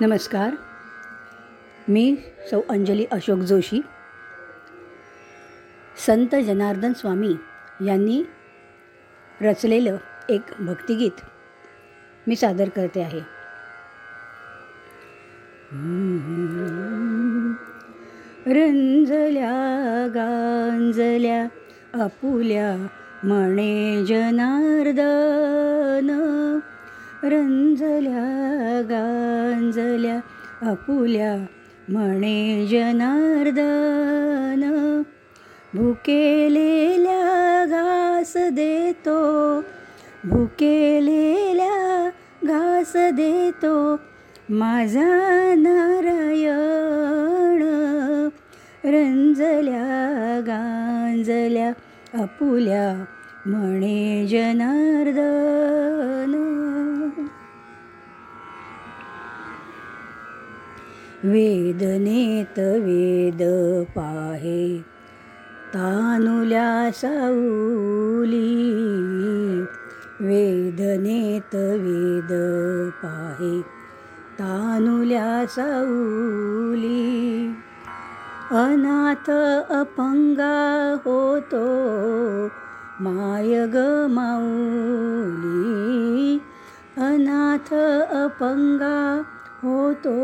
नमस्कार. मी सौ अंजली अशोक जोशी. संत जनार्दन स्वामी यांनी रचलेलं एक भक्तिगीत मी सादर करते आहे. रंजल्या गांजल्या आपुल्या म्हणे जनार्दन. रंजल्या गांजल्या आपुल्या म्हणे जनार्दन भुकेलेल्या घास देतो भुकेलेल्या घास देतो माझा नारायण. रंजल्या गांजल्या आपुल्या म्हणे जनार्दन. वेदनेत वेद पाहे. तानुल्या साऊली वेदनेत वेद पाहे. तानुल्या साऊली अनाथ अपंगा होतो माय ग माऊली. अनाथ अपंगा होतो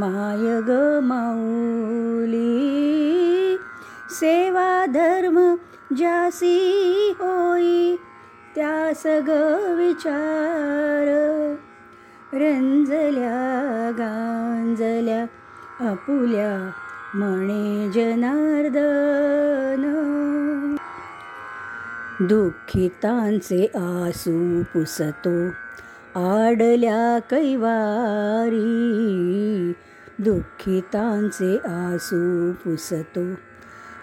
माय ग माऊली सेवा धर्म जासी होई त्या सग विचार रंजल्या गांजल्या आपुल्या म्हणे जनार्दन। दुःखितांचे आसू पुसतो आडल्या कैवारी दुःखितांचे आसू पुसतो.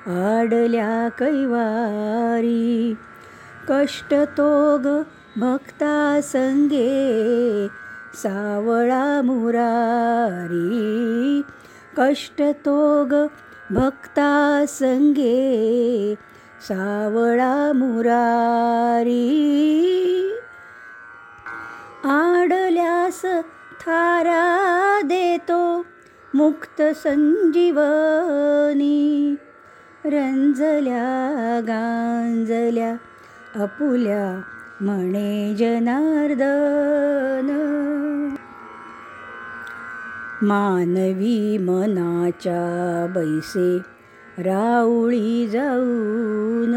आडल्या कैवारी कष्ट तोग भक्ता संगे सावळा मुरारी कष्ट तोग भक्ता संगे सावळा मुरारी. आडल्यास थारा देतो मुक्त संजीवनी रंजल्या गांजल्या अपुल्या म्हणे जनार्दन. मानवी मनाच्या बैसे राऊळी जाऊन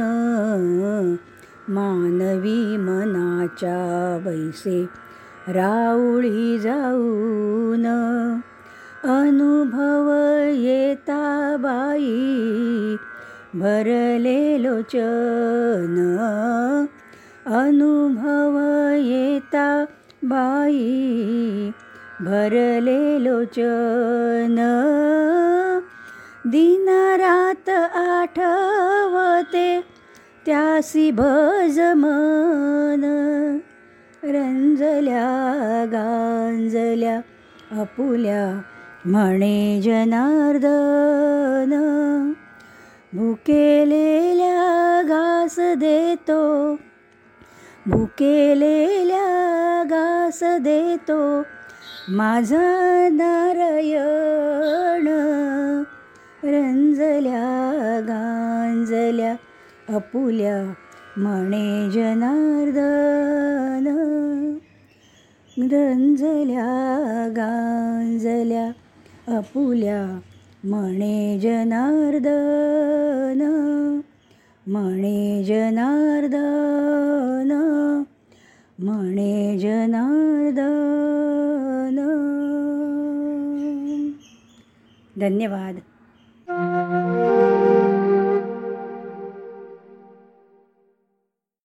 मानवी मनाच्या बैसे राऊळी जाऊन. अनुभव येता बाई भरले लोचन अनुभव येता बाई भरले लोचन दिनरात आठवते त्यासी भजमन. रंजल्या गांजल्या आपुल्या म्हणे जनार्दन भुकेलेल्या घास देतो. भुकेलेल्या घास देतो माझा नारायण. रंजल्या गांजल्या अपुल्या म्हणे जनार्दन. रंजल्या गांजल्या अपुल्या म्हणे जनार्दन म्हणे जनार्दन म्हणे जनार्दन. धन्यवाद.